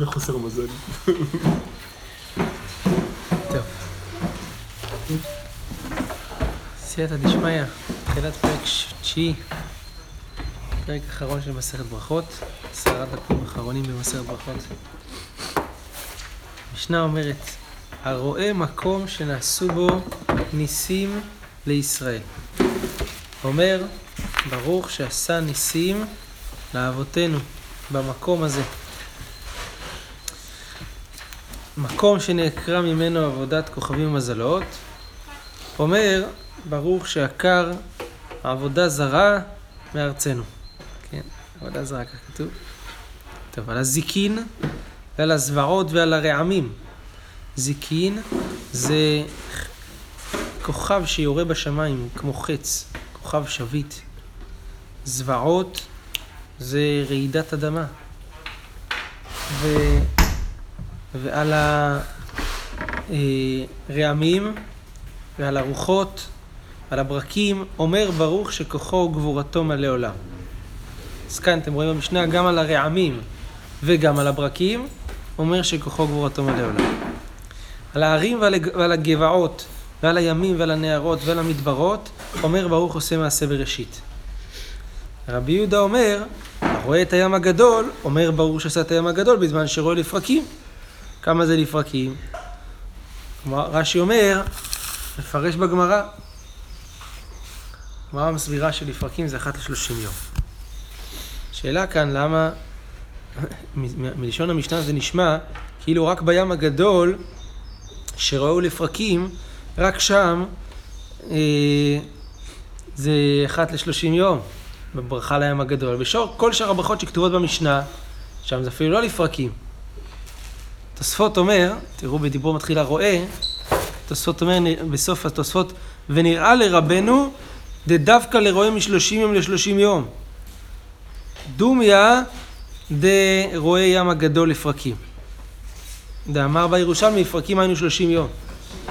בחוסר מזל. טוב. סייעתא דשמיא, תחילת פרק תשיעי, פרק אחרון של מסכת ברכות, עשרה דפים אחרונים במסכת ברכות. המשנה אומרת, הרואה מקום שנעשו בו ניסים לישראל. אומר, ברוך שעשה ניסים לאבותינו במקום הזה. מקום שנעקרה ממנו עבודת כוכבים ומזלות, אומר, ברוך שעקר עבודה זרה מארצנו. כן, עבודה זרה, כך כתוב. טוב, על הזיקין ועל הזוועות ועל הרעמים. זיקין זה כוכב שיורה בשמיים כמו חץ, כוכב שביט. זוועות זה רעידת אדמה. ו... ועל הרעמים ועל הרוחות, על הברקים, אומר ברוך שכוחו וגבורתו מלא עולם. אז כאן אתם רואים במשנה גם על הרעמים וגם על הברקים, אומר שכוחו וגבורתו מלא עולם. על ההרים ועל הגבעות ועל הימים ועל הנהרות ועל המדברות, אומר ברוך עושה מעשה בראשית. רבי יהודה אומר, הרואה את הים הגדול, אומר ברוך שעשה את הים הגדול בזמן שרואה לפרקים. כמה זה לפרקים? רש"י אומר, מפרש בגמרא. הגמרא מסבירה שלפרקים זה אחת לשלושים יום. שאלה כאן, למה, מלשון המשנה זה נשמע כאילו רק בים הגדול, שראו לפרקים, רק שם אה, זה אחת לשלושים יום, בברכה לים הגדול. וכל שאר הברכות שכתובות במשנה, שם זה אפילו לא לפרקים. תוספות אומר, תראו בדיבור מתחיל הרואה, תוספות אומר בסוף התוספות, ונראה לרבנו דווקא לרואה משלושים יום לשלושים יום. דומיה דרואה ים הגדול לפרקים. דאמר בירושלמי, לפרקים היינו שלושים יום.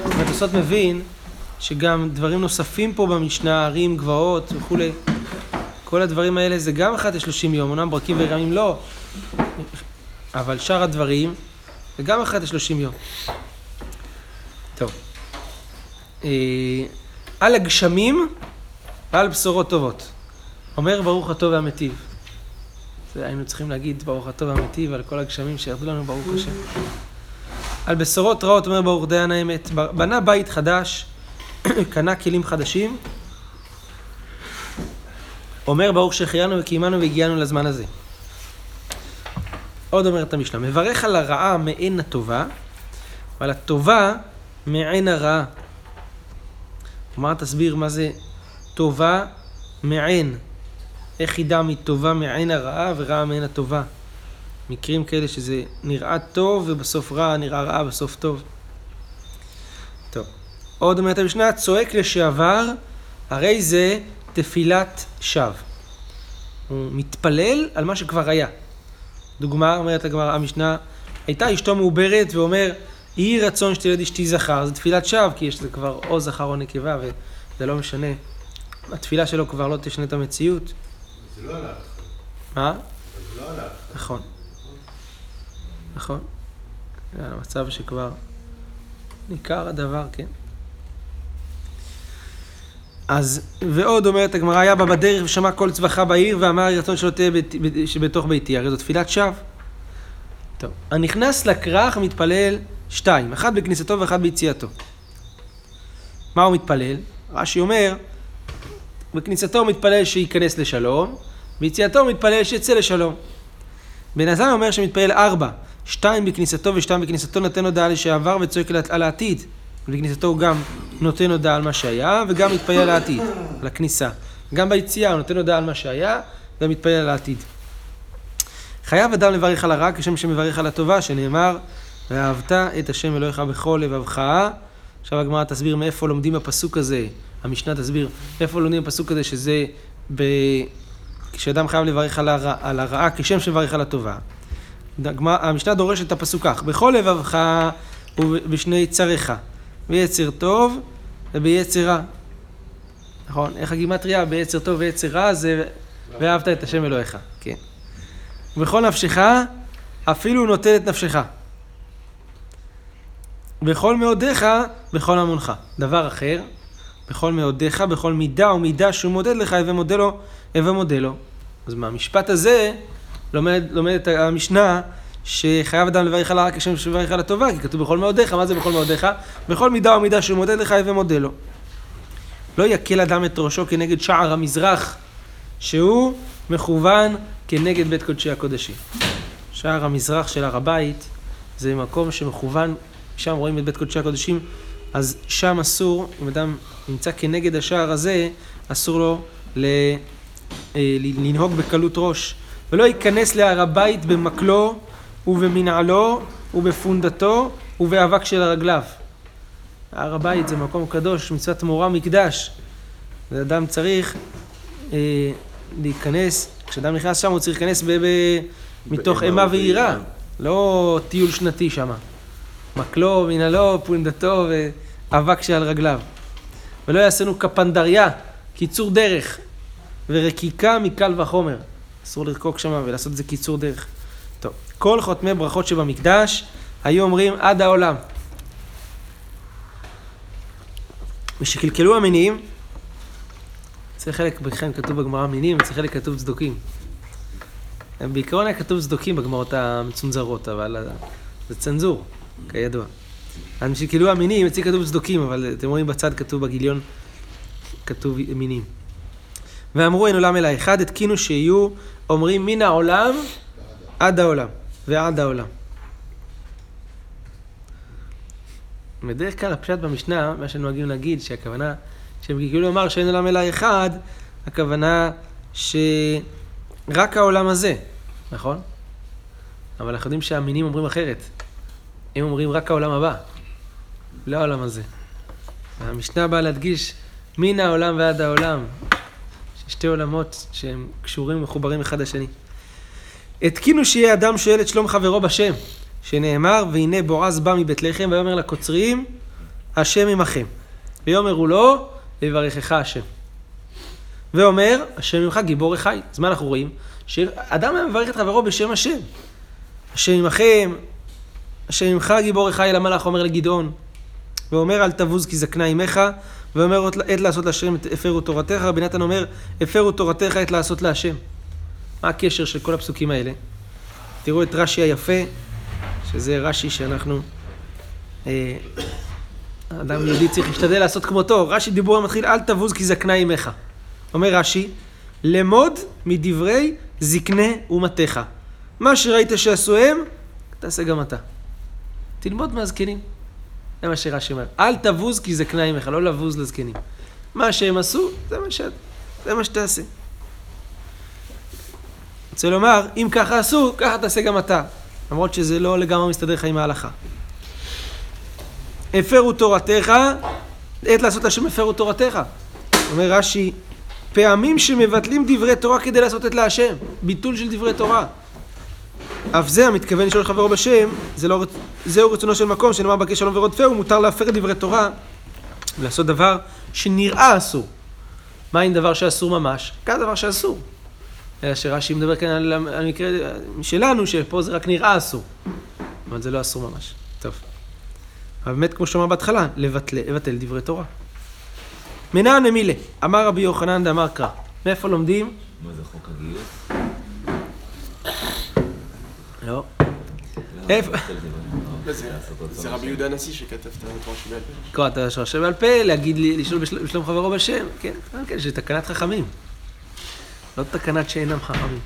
והתוספות מבין שגם דברים נוספים פה במשנה, ערים, גבעות וכולי, כל הדברים האלה זה גם אחת לשלושים יום, אמנם ברקים ורמים לא, אבל שאר הדברים וגם אחת לשלושים יום. טוב. אה, על הגשמים ועל בשורות טובות. אומר ברוך הטוב והמיטיב. זה היינו צריכים להגיד ברוך הטוב והמיטיב על כל הגשמים שירדו לנו ברוך השם. על בשורות רעות אומר ברוך דיין האמת. בנה בית חדש, קנה כלים חדשים. אומר ברוך שהחיינו וקיימנו והגיענו לזמן הזה. עוד אומרת המשנה, מברך על הרעה מעין הטובה, ועל הטובה מעין הרעה. כלומר, תסביר מה זה טובה מעין. איך ידע מטובה מעין הרעה ורעה מעין הטובה. מקרים כאלה שזה נראה טוב ובסוף רע, נראה רעה בסוף טוב. טוב. עוד אומרת המשנה, צועק לשעבר, הרי זה תפילת שווא. הוא מתפלל על מה שכבר היה. דוגמה, אומרת הגמרא, המשנה, הייתה אשתו מעוברת ואומר, יהי רצון שתלד אשתי זכר, זה תפילת שווא, כי יש לזה כבר או זכר או נקבה, וזה לא משנה. התפילה שלו כבר לא תשנה את המציאות. זה לא הלך. מה? זה לא הלך. נכון. נכון. זה המצב שכבר ניכר הדבר, כן. אז, ועוד אומרת הגמרא, היה בה בדרך ושמע כל צווחה בעיר ואמר רצון שלא תהיה שבתוך ביתי, הרי זו תפילת שווא. טוב, הנכנס לכרך מתפלל שתיים, אחד בכניסתו ואחד ביציאתו. מה הוא מתפלל? רש"י אומר, בכניסתו הוא מתפלל שייכנס לשלום, ביציאתו הוא מתפלל שיצא לשלום. בן עזר אומר שמתפלל ארבע, שתיים בכניסתו ושתיים בכניסתו נותן הודעה לשעבר וצועק על העתיד. בכניסתו הוא גם נותן הודעה על מה שהיה וגם מתפלל על הכניסה. גם ביציאה הוא נותן הודעה על מה שהיה ומתפלל על העתיד. חייב אדם לברך על הרע כשם שמברך על הטובה, שנאמר, ואהבת את השם אלוהיך בכל לבבך. עכשיו הגמרא תסביר מאיפה לומדים הפסוק הזה, המשנה תסביר מאיפה לומדים הפסוק הזה, שזה ב... כשאדם חייב לברך על, הרע, על הרעה כשם שמברך על הטובה. המשנה דורשת את הפסוק כך, בכל לבבך ובשני צריך, ביצר טוב וביצר רע. נכון? איך הגימטריה? ביצר טוב ויצר רע זה ואהבת את השם אלוהיך. כן. ובכל נפשך אפילו נוטל את נפשך. בכל מאודיך, בכל המונך. דבר אחר, בכל מאודיך, בכל מידה ומידה שהוא מודד לך, הווה מודה לו, הווה מודה לו. אז מהמשפט הזה לומד, המשנה שחייב אדם לברך על הרע כשם שברך על הטובה, כי כתוב בכל מאודיך, מה זה בכל מאודיך? בכל מידה ומידה שהוא מודד לך, הווה מודה לו. לא יקל אדם את ראשו כנגד שער המזרח, שהוא מכוון כנגד בית קודשי הקודשים. שער המזרח של הר הבית זה מקום שמכוון, שם רואים את בית קודשי הקודשים, אז שם אסור, אם אדם נמצא כנגד השער הזה, אסור לו ל, אה, לנהוג בקלות ראש. ולא ייכנס להר הבית במקלו ובמנעלו ובפונדתו ובאבק של רגליו. הר הבית זה מקום קדוש, מצוות מורה מקדש. ואדם צריך אה, להיכנס, כשאדם נכנס שם הוא צריך להיכנס ב, ב, מתוך אימה ויראה, לא טיול שנתי שם. מקלו, מנהלו, פונדתו ואבק שעל רגליו. ולא יעשינו כפנדריה, קיצור דרך, ורקיקה מקל וחומר. אסור לרקוק שם ולעשות את זה קיצור דרך. כל חותמי ברכות שבמקדש היו אומרים עד העולם. ושקלקלו המינים, אצל חלק בכם כתוב בגמרא מינים, אצל חלק כתוב צדוקים. בעיקרון היה כתוב צדוקים בגמרות המצונזרות, אבל זה צנזור, כידוע. אז משקלקלו המינים, אצלי כתוב צדוקים, אבל אתם רואים בצד כתוב בגיליון, כתוב מינים. ואמרו אין עולם אלא אחד, התקינו שיהיו אומרים מן העולם עד העולם, ועד העולם. בדרך כלל הפשט במשנה, מה שנוהגים להגיד, שהכוונה, שהם כאילו לומר שאין עולם אלא אחד, הכוונה שרק העולם הזה, נכון? אבל אנחנו יודעים שהמינים אומרים אחרת. הם אומרים רק העולם הבא, לא העולם הזה. המשנה באה להדגיש מן העולם ועד העולם, שתי עולמות שהם קשורים ומחוברים אחד לשני. התקינו שיהיה אדם שואל את שלום חברו בשם, שנאמר, והנה בועז בא מבית לחם, ויאמר לקוצרים, השם עמכם. ויאמרו לו, ויברכך השם. ואומר, השם עמך גיבור החי. אז מה אנחנו רואים? שאדם היה מברך את חברו בשם השם. השם עמכם, השם עמך גיבור החי, למלאך אומר לגדעון. ואומר, אל תבוז כי זקנה עמך, ואומר, עת לעשות להשם הפרו תורתך. רבי נתן אומר, הפרו תורתך עת לעשות להשם. מה הקשר של כל הפסוקים האלה? תראו את רש"י היפה, שזה רש"י שאנחנו... אה, אדם יהודי צריך להשתדל לעשות כמותו. רש"י דיבור המתחיל, אל תבוז כי זקנה עמך. אומר רש"י, למוד מדברי זקני אומתך. מה שראית שעשו הם, תעשה גם אתה. תלמוד מהזקנים. זה מה שרש"י אומר. אל תבוז כי זקנה עמך, לא לבוז לזקנים. מה שהם עשו, זה מה, ש... זה מה שתעשה. רוצה לומר, אם ככה עשו, ככה תעשה גם אתה. למרות שזה לא לגמרי מסתדר לך עם ההלכה. הפרו תורתך, עת לעשות השם הפרו תורתך. אומר רש"י, פעמים שמבטלים דברי תורה כדי לעשות את להשם. ביטול של דברי תורה. אף זה המתכוון לשאול חברו בשם, זה לא, זהו רצונו של מקום שנאמר בקש שלום ורודפהו, מותר להפר את דברי תורה ולעשות דבר שנראה אסור. מה עם דבר שאסור ממש? כאן דבר שאסור. אלא שרש"י מדבר כאן על המקרה שלנו, שפה זה רק נראה אסור. אבל זה לא אסור ממש. טוב. אבל באמת, כמו שאמר בהתחלה, לבטל, לבטל דברי תורה. מנע נמילה, אמר רבי יוחנן דאמר קרא. מאיפה לומדים? מה זה חוק הגיוס? לא. איפה? זה רבי יהודה הנשיא שכתב את התורה שבעל פה. לקרוא את השרשם בעל פה, להגיד לי, לשאול בשל- בשלום חברו בשם. כן, כן, כן, תקנת חכמים. לא תקנת שאינם חכמים.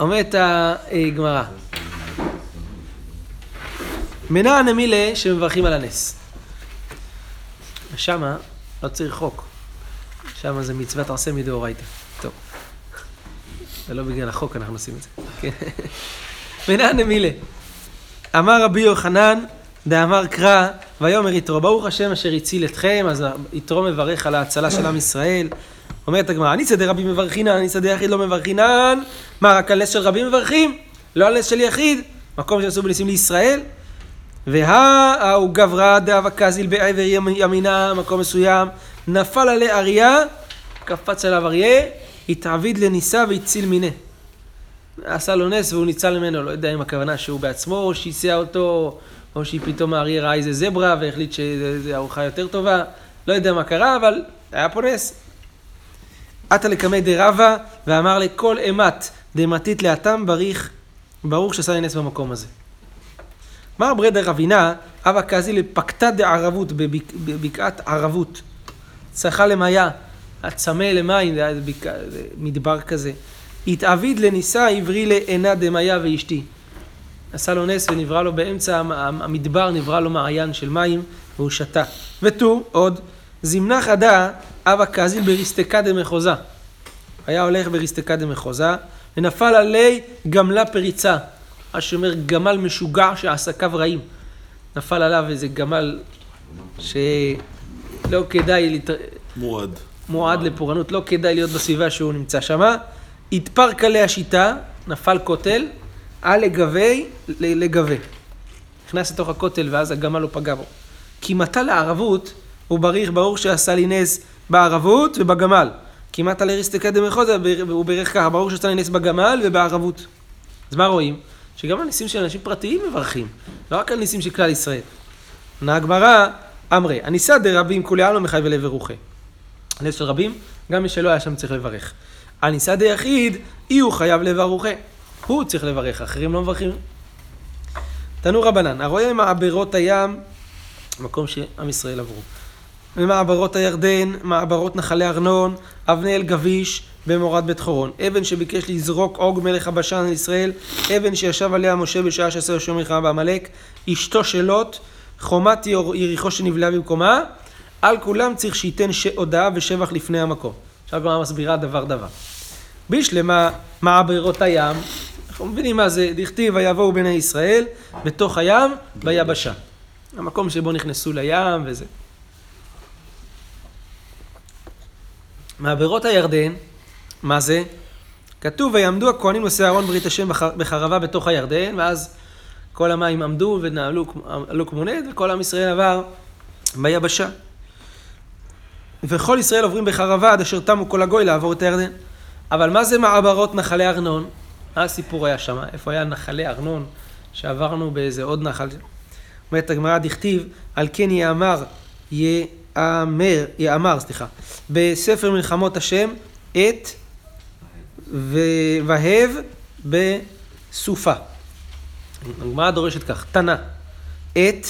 אומרת הגמרא, מנע נמילה שמברכים על הנס. ושמה לא צריך חוק. שמה זה מצוות עשה מדאורייתא. טוב. זה לא בגלל החוק אנחנו עושים את זה. כן. מנע נמילה. אמר רבי יוחנן, דאמר קרא, ויאמר יתרו, ברוך השם אשר הציל אתכם, אז יתרו מברך על ההצלה של עם ישראל. אומרת הגמרא, אני צדי רבים מברכינן, אני צדי יחיד לא מברכינן. מה, רק על נס של רבים מברכים? לא על נס של יחיד? מקום שעשו בניסים לישראל? וההוא גברא דאבקה זיל בעבר ימינה, מקום מסוים, נפל עליה אריה, קפץ עליו אריה, התעביד לניסה והציל מיניה. עשה לו נס והוא ניצל ממנו, לא יודע אם הכוונה שהוא בעצמו שיסע אותו, או שפתאום האריה ראה איזה זברה והחליט שזו ארוחה יותר טובה, לא יודע מה קרה, אבל היה פה נס. עתה לקמי דרבה, ואמר לכל אימת דמתית לאטם בריך, ברוך שעשה נס במקום הזה. מר ברדר אבינה, אבא קזי לפקתא דערבות, בבק- בבקעת ערבות. צחה למיה, הצמא למים, זה היה מדבר כזה. התעביד לנישא עברי לעינה דמיה ואשתי. עשה לו נס ונברא לו באמצע המ- המ- המדבר, נברא לו מעיין של מים, והוא שתה. ותו, עוד, זמנה חדה, אבא קזיל בריסטקה דמחוזה. היה הולך בריסטקה דמחוזה, ונפל עלי גמלה פריצה. מה שאומר גמל משוגע שעסקיו רעים. נפל עליו איזה גמל שלא כדאי, לת... מועד. מועד לפורענות, לא כדאי להיות בסביבה שהוא נמצא שמה. התפרק עליה השיטה, נפל כותל, על לגבי, ל- לגבי. נכנס לתוך הכותל ואז הגמל לא פגע בו. כי מטה לערבות, הוא בריך, ברור שעשה לי נס בערבות ובגמל. כי מטה לריסטקא דמחוזה, הוא ברך ככה, ברור שעשה לי נס בגמל ובערבות. אז מה רואים? שגם על ניסים של אנשים פרטיים מברכים, לא רק על ניסים של כלל ישראל. עונה הגמרא, אמרי, הניסה דרבים כולי עלמא מחייב לב ורוחי. נס של רבים, גם מי שלא היה שם צריך לברך. הניסה דיחיד, אי הוא חייב לב ארוחה. הוא צריך לברך, אחרים לא מברכים. תנו רבנן, הרואה מעברות הים, מקום שעם ישראל עברו. ומעברות הירדן, מעברות נחלי ארנון, אבני אל גביש, במורד בית חורון. אבן שביקש לזרוק עוג מלך הבשן על ישראל, אבן שישב עליה משה בשעה שעשה יהושע מלחמה בעמלק, אשתו של לוט, חומת יריחו שנבלעה במקומה, על כולם צריך שייתן. הודעה ושבח לפני המקום. עכשיו הגמרא מסבירה דבר דבר. בשלמה מעברות הים, אנחנו מבינים מה זה, דכתיב ויבואו בני ישראל בתוך הים ביבשה. המקום שבו נכנסו לים וזה. מעברות הירדן, מה זה? כתוב ויעמדו הכהנים נושאי אהרון ברית השם בח- בחרבה בתוך הירדן, ואז כל המים עמדו ונעלו כמו- נד, וכל עם ישראל עבר ביבשה. וכל ישראל עוברים בחרבה עד אשר תמו כל הגוי לעבור את הירדן. אבל מה זה מעברות נחלי ארנון? מה הסיפור היה שם? איפה היה נחלי ארנון שעברנו באיזה עוד נחל? אומרת הגמרא דכתיב, על כן יאמר, יאמר, יאמר, סליחה, בספר מלחמות השם, את והב בסופה. הגמרא דורשת כך, תנא, את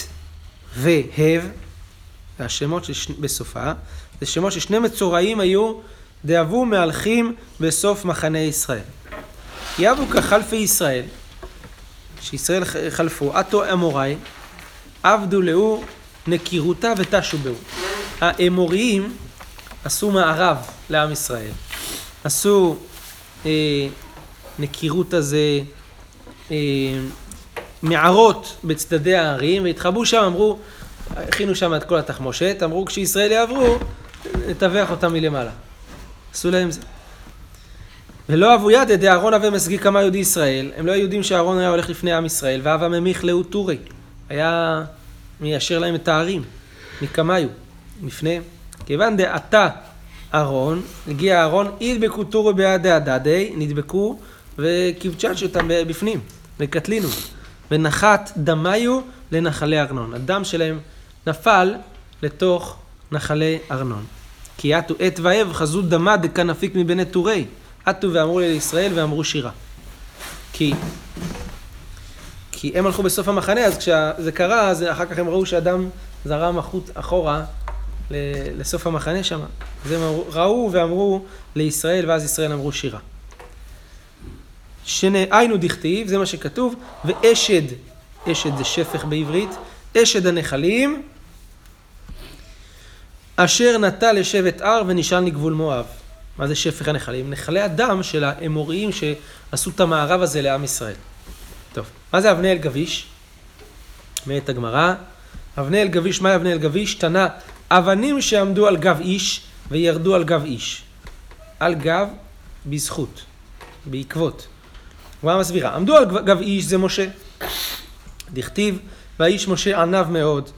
והב, של שני- בסופה, זה שמות ששני מצורעים היו דאבו מהלכים בסוף מחנה ישראל. יבו כחלפי ישראל, שישראל חלפו, עטו אמוראי, עבדו לאו נקירותה ותשו בהו. האמוריים עשו מערב לעם ישראל. עשו אה, נקירות הזה, אה, מערות בצדדי הערים, והתחבאו שם, אמרו, הכינו שם את כל התחמושת, אמרו כשישראל יעברו, נטווח אותם מלמעלה. עשו להם זה. ולא אבו יד ידי אהרון אבי מסגי כמה יהודי ישראל, הם לא היו יודעים שאהרון היה הולך לפני עם ישראל, והווה ממיך לאו טורי, היה מיישר להם את הערים, מקמיו, לפני. כיוון דעתה אהרון, הגיע אהרון, טורי בידי הדדי, נדבקו וכבצ'ץ' אותם בפנים, וקטלינו, ונחת דמיו לנחלי ארנון. הדם שלהם נפל לתוך נחלי ארנון. כי עטו עת ואב חזו דמה דכאן אפיק מבני טורי. עטו ואמרו לישראל ואמרו שירה. כי כי הם הלכו בסוף המחנה, אז כשזה קרה, אז אחר כך הם ראו שהדם זרם החוט אחורה לסוף המחנה שם. אז הם ראו ואמרו לישראל, ואז ישראל אמרו שירה. היינו דכתיב, זה מה שכתוב, ואשד, אשד זה שפך בעברית, אשד הנחלים, אשר נטע לשבט הר ונשען לגבול מואב. מה זה שפך הנחלים? נחלי הדם של האמוריים שעשו את המערב הזה לעם ישראל. טוב, מה זה אבני אל גביש? אומרת הגמרא, אבני אל גביש, מהי אבני אל גביש? תנא, אבנים שעמדו על גב איש וירדו על גב איש. על גב בזכות, בעקבות. הגמרא מסבירה, עמדו על גב איש זה משה. דכתיב, והאיש משה ענב מאוד,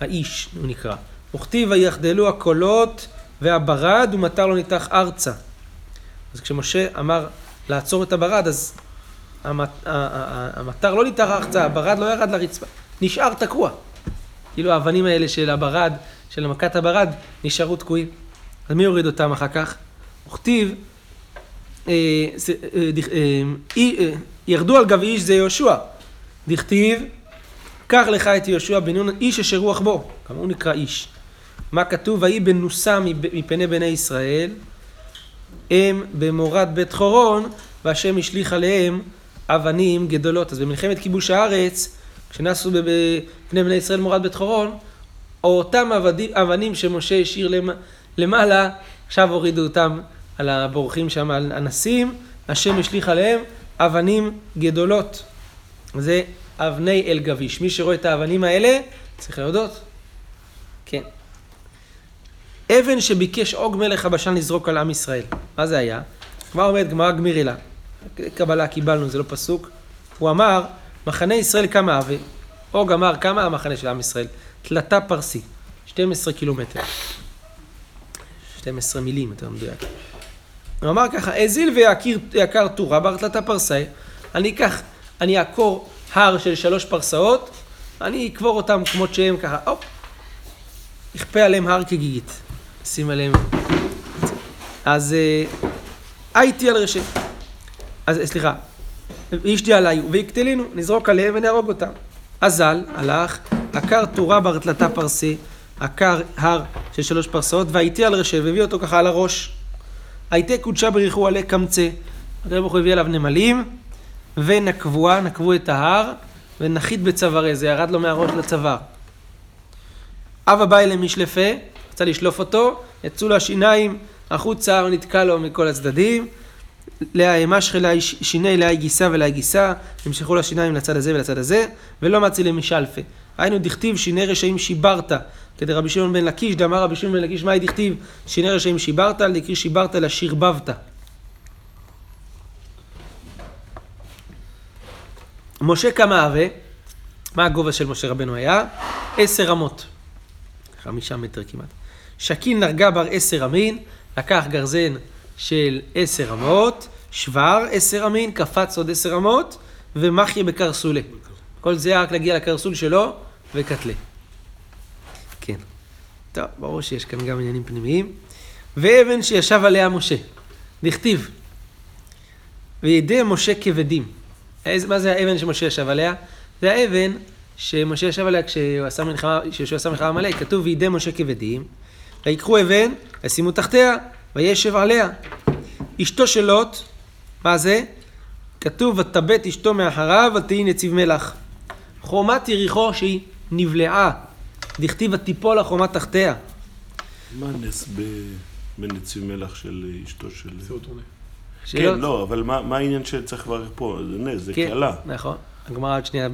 האיש הוא נקרא. וכתיב ויחדלו הקולות והברד ומטר לא ניתח ארצה. אז כשמשה אמר לעצור את הברד, אז המטר לא ניתח החצה, הברד לא ירד לרצפה, נשאר תקוע. כאילו האבנים האלה של הברד, של מכת הברד, נשארו תקועים. אז מי יוריד אותם אחר כך? וכתיב, אה, אה, אה, ירדו על גב איש זה יהושע. דכתיב, קח לך את יהושע בן נון, איש אשר רוח בו. כמה הוא נקרא איש. מה כתוב? ויהי בנוסה מפני בני ישראל, הם במורד בית חורון, והשם השליך עליהם אבנים גדולות. אז במלחמת כיבוש הארץ, כשנסו בפני בני ישראל מורד בית חורון, אותם אבדים, אבנים שמשה השאיר למ- למעלה, עכשיו הורידו אותם על הבורחים שם, על אנסים, השם השליך עליהם אבנים גדולות. זה אבני אל גביש. מי שרואה את האבנים האלה, צריך להודות. כן. אבן שביקש עוג מלך הבשן לזרוק על עם ישראל. מה זה היה? מה אומרת גמרא גמירלה? קבלה קיבלנו, זה לא פסוק. הוא אמר, מחנה ישראל כמה אבי? עוג אמר, כמה המחנה של עם ישראל? תלתה פרסי, 12 קילומטר. 12 מילים, יותר מדויק. הוא אמר ככה, הזיל ויקר טורה בר תלתה פרסי, אני אקח, אני אעקור הר של שלוש פרסאות, אני אקבור אותם כמות שהם ככה, הופ, יכפה עליהם הר כגיגית. שים עליהם. אז אה, הייתי על רשת. אז אה, סליחה, אישתי עליי ויקטלינו, נזרוק עליהם ונהרוג אותם. אזל, הלך, עקר טורה בר תלתה פרסי, עקר הר של שלוש פרסאות, והייתי על רשת, והביא אותו ככה על הראש. הייתי קודשה בריחו עלי קמצה. הקדוש ברוך הוא הביא עליו נמלים, ונקבוה, נקבו את ההר, ונחית בצווארי, זה ירד לו מהראש לצוואר. אבא בא אליהם משלפה, רצה לשלוף אותו, יצאו לו השיניים החוצה, הוא נתקע לו מכל הצדדים. לאה משכה, שיני לאה גיסה ולאה גיסה, נמשכו לו השיניים לצד הזה ולצד הזה, ולא מצי למשלפה. היינו דכתיב שיני רשעים שיברת, כדי רבי שמעון בן לקיש, דאמר רבי שמעון בן לקיש, מהי דכתיב שיני רשעים שיברת, על דקרי שיברת לשירבבת. משה כמה אבה, מה הגובה של משה רבנו היה? עשר אמות. חמישה מטר כמעט. שקיל נרגה בר עשר אמין, לקח גרזן של עשר אמות, שבר עשר אמין, קפץ עוד עשר אמות, ומחיה בקרסולה. כל זה רק להגיע לקרסול שלו וקטלה. כן. טוב, ברור שיש כאן גם עניינים פנימיים. ואבן שישב עליה משה. דכתיב. וידי משה כבדים. מה זה האבן שמשה ישב עליה? זה האבן שמשה ישב עליה כשהוא עשה מלחמה, כשהוא עשה מלחמה עמלק, כתוב וידי משה כבדים, ויקחו אבן, וישימו תחתיה, וישב עליה. אשתו של לוט, מה זה? כתוב ותבט אשתו מאחריו, ותהי נציב מלח. חומת יריחו שהיא נבלעה, דכתיב ותיפול החומה תחתיה. מה הנס בנציב מלח של אשתו של... כן, לא, אבל מה מה העניין שצריך לברך פה? זה נס, זה כן, קללה. נכון. הגמרא עוד שנייה,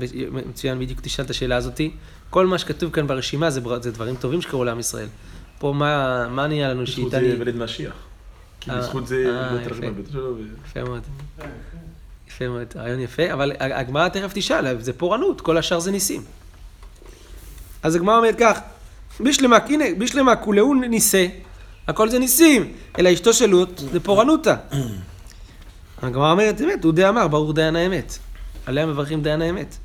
מצוין, בדיוק תשאל את השאלה הזאתי. כל מה שכתוב כאן ברשימה זה, בר- זה דברים טובים שקרו לעם ישראל. פה מה, מה נהיה לנו בזכות שאיתה זה אני... ולד משיח. כי אה, בזכות זה אה, לא תרשם יפה. על ביתו שלו. ו- יפה מאוד. יפה מאוד, רעיון יפה, אבל הגמרא תכף תשאל, זה פורענות, כל השאר זה ניסים. אז הגמרא אומרת כך, בשלמה, הנה, בשלמה כולהו ניסה, הכל זה ניסים, אלא אשתו של לוט זה פורענותא. הגמרא אומרת, אמת, הוא די אמר, ברור דיין האמת. עליה מברכים דיין האמת.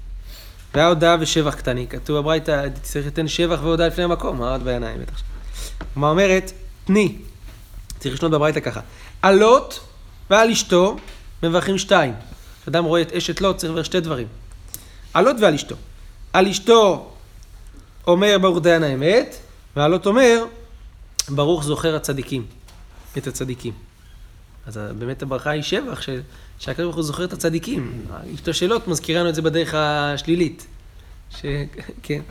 והיה הודעה ושבח קטני, כתוב בברייתא, צריך לתת שבח והודעה לפני המקום, מה עוד בעין האמת עכשיו? הגמרא אומרת, תני, צריך לשנות בברייתא ככה, על לוט ועל אשתו מברכים שתיים. כשאדם רואה את אשת לוט צריך לברך שתי דברים. על לוט ועל אשתו. על אשתו אומר ברוך דיין האמת, ועל לוט אומר ברוך זוכר הצדיקים, את הצדיקים. אז באמת הברכה היא שבח, שהקדוש ברוך הוא זוכר את הצדיקים. אשתו של לוט מזכירה לנו את זה בדרך השלילית. ש... כן.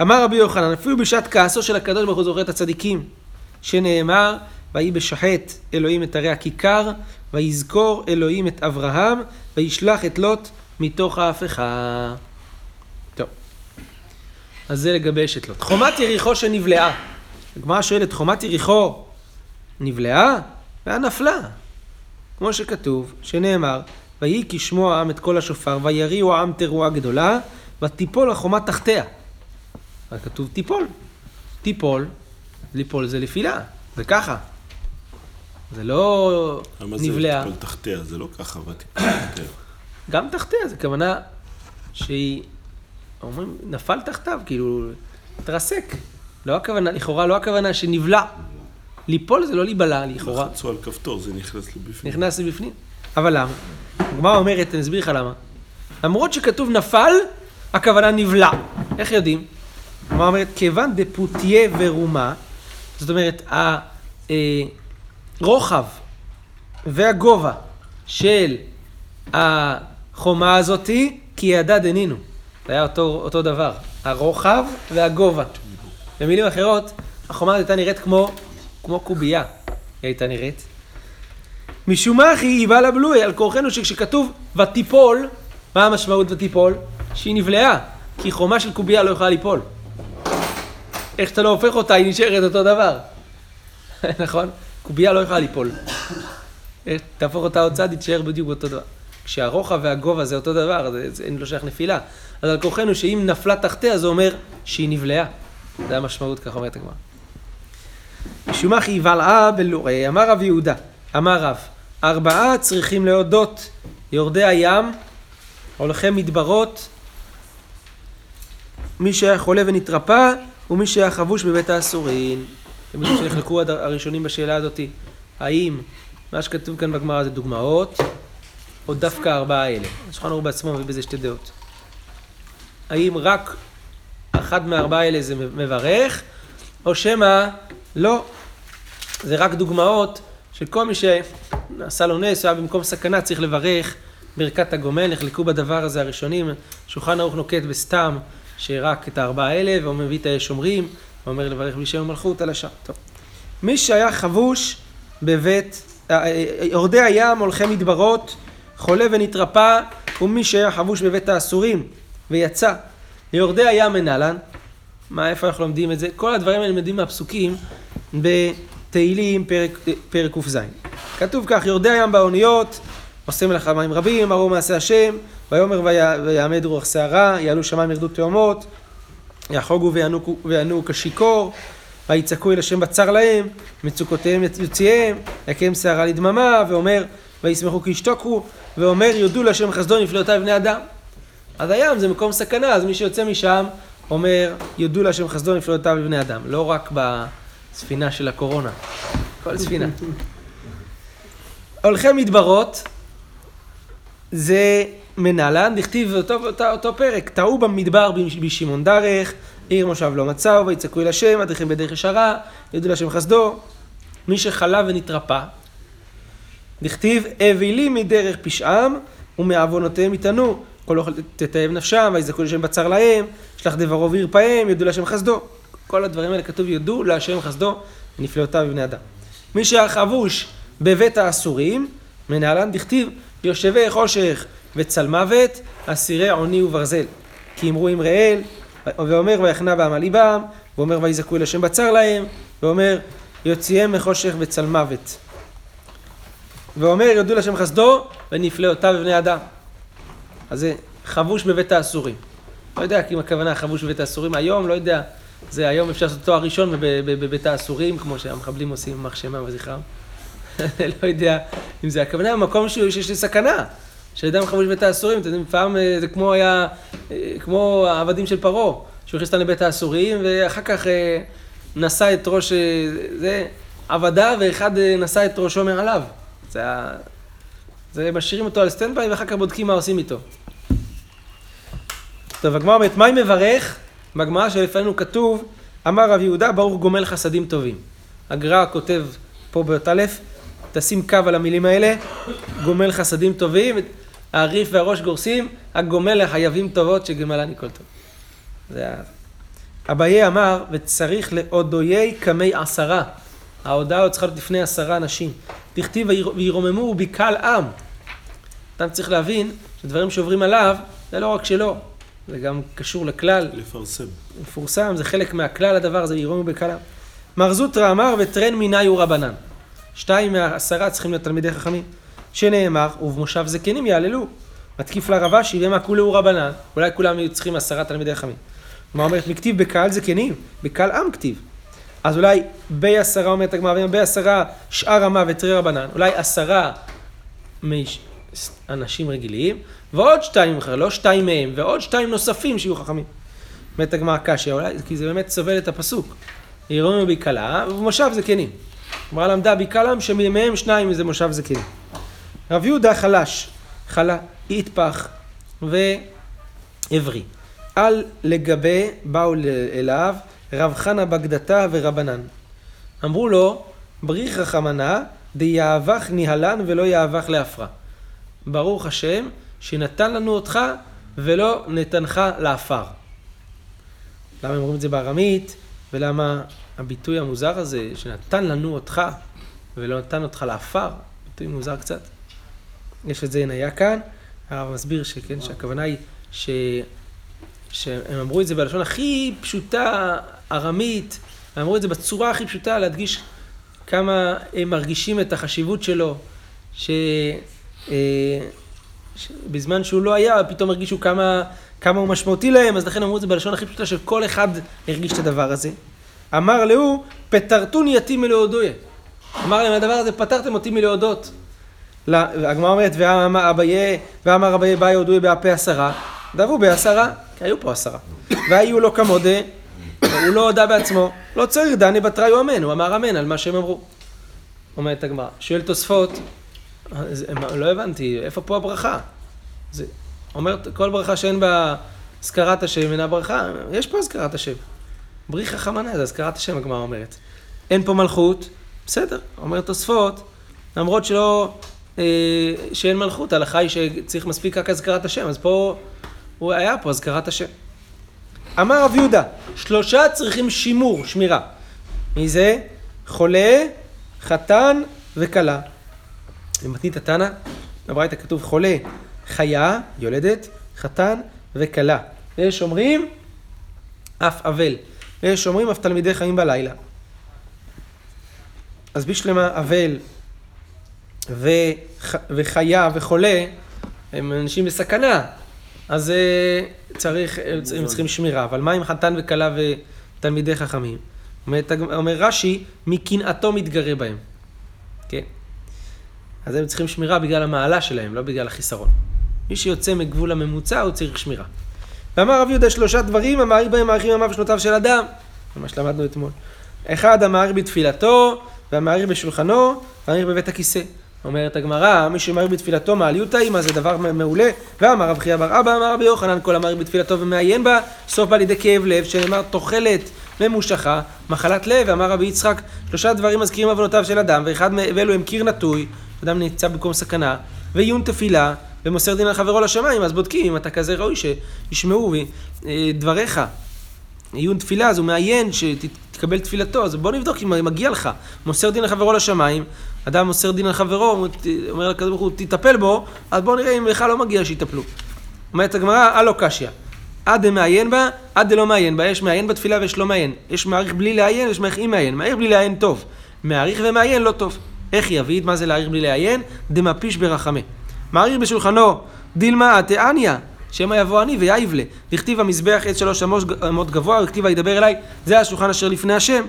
אמר רבי יוחנן, אפילו בשעת כעסו של הקדוש ברוך הוא זוכר את הצדיקים, שנאמר, ויהי בשחט אלוהים את ערי הכיכר, ויזכור אלוהים את אברהם, וישלח את לוט מתוך ההפכה. אז זה לגבי אשת לוט. חומת יריחו שנבלעה. הגמרא שואלת, חומת יריחו נבלעה? והיה נפלה. כמו שכתוב, שנאמר, ויהי כשמוע העם את כל השופר, ויריעו העם תרועה גדולה, ותיפול החומה תחתיה. רק כתוב תיפול. תיפול, ליפול זה נפילה, זה ככה. זה לא למה זה. תיפול תחתיה? זה לא ככה, ותיפול תחתיה. גם תחתיה, זה כוונה שהיא, אומרים, נפל תחתיו, כאילו, התרסק. לא הכוונה, לכאורה לא הכוונה שנבלע. ליפול זה לא להיבלע, לכאורה. לחצו על כפתור, זה נכנס לבפנים. נכנס לבפנים. אבל למה? הגמרא אומרת, אני אסביר לך למה. למרות שכתוב נפל, הכוונה נבלע. איך יודעים? הגמרא אומרת, כיוון דפותיה ורומה, זאת אומרת, הרוחב והגובה של החומה הזאתי, כי ידע דנינו. זה היה אותו, אותו דבר. הרוחב והגובה. במילים אחרות, החומה הזאת הייתה נראית כמו, כמו קובייה. היא הייתה נראית. משום מה היא באה לבלוי על כורחנו שכשכתוב ותיפול, מה המשמעות ותיפול? שהיא נבלעה, כי חומה של קובייה לא יכולה ליפול. איך שאתה לא הופך אותה, היא נשארת אותו דבר. נכון? קובייה לא יכולה ליפול. תהפוך אותה עוד צד, היא תישאר בדיוק אותו דבר. כשהרוחב והגובה זה אותו דבר, זה, זה, אין לו שייך נפילה. אז על כורחנו שאם נפלה תחתיה, זה אומר שהיא נבלעה. זה המשמעות, ככה אומרת הגמרא. משום מה היא בלעה בלורי, אמר רב יהודה, אמר רב, ארבעה צריכים להודות, יורדי הים, הולכי מדברות, מי שהיה חולה ונתרפא, ומי שהיה חבוש בבית האסורים. אתם יודעים שנחלקו הראשונים בשאלה הזאתי, האם מה שכתוב כאן בגמרא זה דוגמאות, או דווקא ארבעה אלה. השולחן ערוך בעצמו מביא בזה שתי דעות. האם רק אחד מארבעה אלה זה מברך, או שמא לא, זה רק דוגמאות של כל מי שעשה לו נס, היה במקום סכנה, צריך לברך ברכת הגומל, נחלקו בדבר הזה הראשונים, שולחן ערוך נוקט בסתם, שרק את הארבעה האלה, והוא מביא את השומרים, ואומר לברך בלי שם המלכות על השם. טוב. מי שהיה חבוש בבית, אה, אה, יורדי הים, הולכי מדברות, חולה ונתרפא, ומי שהיה חבוש בבית האסורים, ויצא ליורדי הים מנהלן, מה, איפה אנחנו לומדים את זה? כל הדברים האלה לומדים מהפסוקים בתהילים פרק, פרק ק"ז. כתוב כך, יורדי הים באוניות, עושה מלאכה מים רבים, ארור מעשה השם, ויאמר ויעמד רוח שערה, יעלו שמיים ירדו תאומות, יחוגו ויענו כשיכור, ויצעקו אל השם בצר להם, מצוקותיהם יוציאם, יקם שערה לדממה, ואומר וישמחו כי ישתוקו, ואומר יודו להשם חסדו נפלאותיו בני אדם. אז הים זה מקום סכנה, אז מי שיוצא משם אומר יודו להשם חסדו נפלאותיו לבני אדם, לא רק בספינה של הקורונה, כל ספינה. הולכי מדברות זה מנהלן, דכתיב אותו, אותו, אותו פרק, טעו במדבר בשמעון דרך, עיר מושב לא מצאו, ויצעקו אל השם, אדריכם בדרך ישרה, יודו להשם חסדו. מי שחלה ונתרפא, דכתיב אבילים מדרך פשעם ומעוונותיהם יטענו. כל אוכל תתאב נפשם, ויזעקו לשם בצר להם, שלח דברו וירפאם, יודו להשם חסדו. כל הדברים האלה כתוב יודו להשם חסדו, ונפלאותיו בבני אדם. מי שהיה חבוש בבית האסורים, מנהלן דכתיב יושבי חושך וצל מוות, אסירי עוני וברזל. כי אמרו עם ראל, ואומר ויחנה בעם ליבם, ואומר ויזעקו אל השם בצר להם, ואומר יוציאם מחושך וצל מוות. ואומר יודו להשם חסדו, ונפלאותיו בבני אדם. אז זה חבוש בבית האסורים. לא יודע אם הכוונה חבוש בבית האסורים היום, לא יודע. זה היום אפשר לעשות תואר ראשון בבית האסורים, כמו שהמחבלים עושים יימח שמם וזכרם. לא יודע אם זה הכוונה, במקום שיש לי סכנה. שאדם חבוש בבית האסורים, אתם יודעים, פעם אה, זה כמו היה, אה, כמו העבדים של פרעה, שהוא הכניס אותם לבית האסורים, ואחר כך אה, נשא את ראש, זה עבדה, ואחד נשא את ראשו מעליו. זה היה... זה משאירים אותו על standby ואחר כך בודקים מה עושים איתו. טוב, הגמרא אומרת, מאי מברך? בגמרא שלפנינו כתוב, אמר רב יהודה, ברוך גומל חסדים טובים. הגר"א כותב פה באות א', תשים קו על המילים האלה, גומל חסדים טובים, הרי"ף והרא"ש גורסים, הגומל לחייבים טובות שגמלני כל טוב. זה ה... אביי אמר, וצריך לאודויי קמי עשרה. ההודעה עוד צריכה להיות לפני עשרה אנשים. דכתיב וירוממו בקהל עם. אדם צריך להבין שדברים שעוברים עליו, זה לא רק שלו, זה גם קשור לכלל. לפרסם. מפורסם, זה חלק מהכלל הדבר הזה, וירוממו בקהל עם. מר זוטרא אמר, וטרן מיני רבנן. שתיים מהעשרה צריכים להיות תלמידי חכמים. שנאמר, ובמושב זקנים יעללו. מתקיף לה רבשי, ומה רבנן. אולי כולם צריכים עשרה תלמידי חכמים. מה אומרת, מכתיב בקהל זקנים, בקהל עם כתיב. אז אולי בי עשרה אומרת הגמרא, בי עשרה שאר המוות תרי רבנן, אולי עשרה אנשים רגילים, ועוד שתיים אחר, לא שתיים מהם, ועוד שתיים נוספים שיהיו חכמים. באמת הגמרא אולי, כי זה באמת סובל את הפסוק. ירום ביקלה, ובמושב זקנים. הגמרא למדה ביקלם, שמהם שניים זה מושב זקנים. רב יהודה חלש, חלה, יטפח ועברי. על לגבי באו אליו רב חנה בגדתה ורבנן. אמרו לו, בריך רחמנה, דיאבך ניהלן ולא יאבך להפרע. ברוך השם, שנתן לנו אותך ולא נתנך לעפר. למה הם אומרים את זה בארמית, ולמה הביטוי המוזר הזה, שנתן לנו אותך ולא נתן אותך לעפר, ביטוי מוזר קצת. יש את זה היה כאן, הרב מסביר שכן, שהכוונה היא ש... שהם אמרו את זה בלשון הכי פשוטה, ארמית, הם אמרו את זה בצורה הכי פשוטה, להדגיש כמה הם מרגישים את החשיבות שלו, ש... אה, בזמן שהוא לא היה, פתאום הרגישו כמה, כמה הוא משמעותי להם, אז לכן אמרו את זה בלשון הכי פשוטה שכל אחד הרגיש את הדבר הזה. אמר להו, פטרתוני יתים מלהודויה. אמר להם, הדבר הזה, פטרתם אותי מלהודות. הגמרא אומרת, ואמר אביי, ואמר אביי באי הודויה באפה עשרה, דבו בעשרה, כי היו פה עשרה. והיו לו כמודה, הוא לא הודה בעצמו, לא צריך דני בתראי אמן, הוא אמר אמן על מה שהם אמרו. אומרת הגמרא, שואל תוספות, לא הבנתי, איפה פה הברכה? זה אומר, כל ברכה שאין בה הזכרת השם אינה ברכה, יש פה הזכרת השם. בריחה חמנה זה הזכרת השם, הגמרא אומרת. אין פה מלכות, בסדר, אומר תוספות, למרות שלא, אה, שאין מלכות, ההלכה היא שצריך מספיק רק הזכרת השם, אז פה, הוא היה פה הזכרת השם. אמר רב יהודה, שלושה צריכים שימור, שמירה. מי זה? חולה, חתן וכלה. במתנית התנא, בברייתא כתוב חולה, חיה, יולדת, חתן וכלה. ויש אומרים אף אבל. ויש אומרים אף תלמידי חיים בלילה. אז בשלמה אבל וח, וחיה וחולה הם אנשים בסכנה, אז צריך, הם צריכים שמירה. אבל מה עם חתן וכלה ותלמידי חכמים? אומר, אומר רש"י, מקנאתו מתגרה בהם. כן? אז הם צריכים שמירה בגלל המעלה שלהם, לא בגלל החיסרון. מי שיוצא מגבול הממוצע, הוא צריך שמירה. ואמר רב יהודה שלושה דברים, המעריך בהם מעריכים ימיו ושנותיו של אדם. זה מה שלמדנו אתמול. אחד, המעריך בתפילתו, והמעריך בשולחנו, והמעריך בבית הכיסא. אומרת הגמרא, מי שמעריך בתפילתו מעליות האימא זה דבר מעולה. ואמר רב חייא בר אבא, אמר רבי יוחנן, כל המעריך בתפילתו ומעיין בה, סוף בא לידי כאב לב, שנאמר תוחלת ממושכה, מחלת לב, ואמר רבי יצחק, שלושה דברים מזכירים עוונותיו של אדם, ואחד מאלו הם קיר נטוי, אדם נמצא במקום סכנה, ועיון תפילה, ומוסר דין על חברו לשמיים, אז בודקים אם אתה כזה ראוי שישמעו אה, דבריך. עיון תפילה, אז הוא מעיין שתקבל תפילתו, אז בוא נבדוק אם מגיע לך. מוסר דין לחברו לשמיים, אדם מוסר דין לחברו, אומר לקדוש ברוך הוא, תטפל בו, אז בוא נראה אם לך לא מגיע שיטפלו. אומרת הגמרא, הלא קשיא. עד דמעיין בה, עד דלא מעיין בה. יש מעיין בתפילה ויש לא מעיין. יש מעריך בלי לעיין, יש מעריך עם מעיין. מעריך בלי לעיין טוב. מעריך ומעיין לא טוב. איך יביד? מה זה להעריך בלי לעיין? דמפיש ברחמה. מעריך בשולחנו דילמה תעניא, שמא יבוא אני ויבלה. לכתיב המזבח עץ שלוש אמות גבוה, וכתיב וידבר אליי, זה השולחן אשר לפני השם.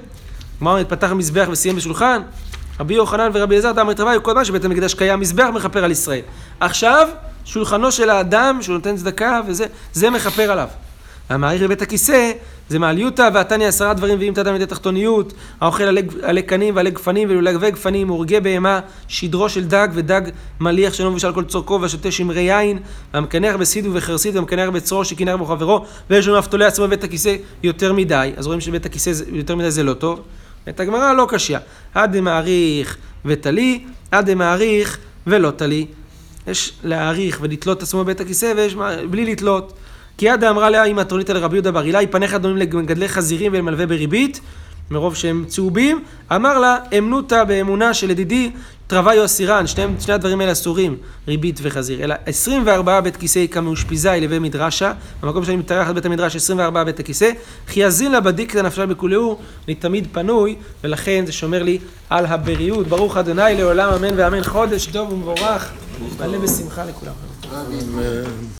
מה אומרת, פתח המזבח וסיים בשולחן? רבי יוחנן ורבי אלעזר תמר תרווי, כל מה שבית המקדש קיים מזבח מכפר על ישראל. עכשיו, שולחנו של האדם שהוא נותן צדקה וזה, זה מכפר עליו. המעריך בבית הכיסא זה מעליותא ועתני עשרה דברים ואם תדם ידי תחתוניות האוכל עלי קנים ועלי גפנים ולולגבי גפנים הורגי בהמה שדרו של דג ודג מליח שלא מבושל כל צורכו והשותה שמרי יין והמקנח בסיד ובחרסית והמקנח בצרו שכנח בו חברו ויש לנו אף תולה עצמו בבית הכיסא יותר מדי אז רואים שבית הכיסא יותר מדי זה לא טוב את הגמרא לא קשיא. עד דמעריך ותלי עד דמעריך ולא תלי. יש להעריך ולתלות עצמו בבית הכיסא ויש בלי לתלות. כי יד אמרה לה אמא תורנית לרבי יהודה בר אילאי, פניך דומים למגדלי חזירים ולמלווה בריבית, מרוב שהם צהובים, אמר לה, אמנותא באמונה של ידידי טרוויו אסירן, שני, שני הדברים האלה אסורים, ריבית וחזיר, אלא 24 בית כיסא כמאושפיזי לבי מדרשה, במקום שאני מתארח על בית המדרש 24 בית הכיסא, כי יזין לה בדיקתא נפשה בכולהו, אני תמיד פנוי, ולכן זה שומר לי על הבריאות. ברוך אדוני לעולם אמן ואמן. חודש טוב ומבורך, מלא בשמחה לכולם.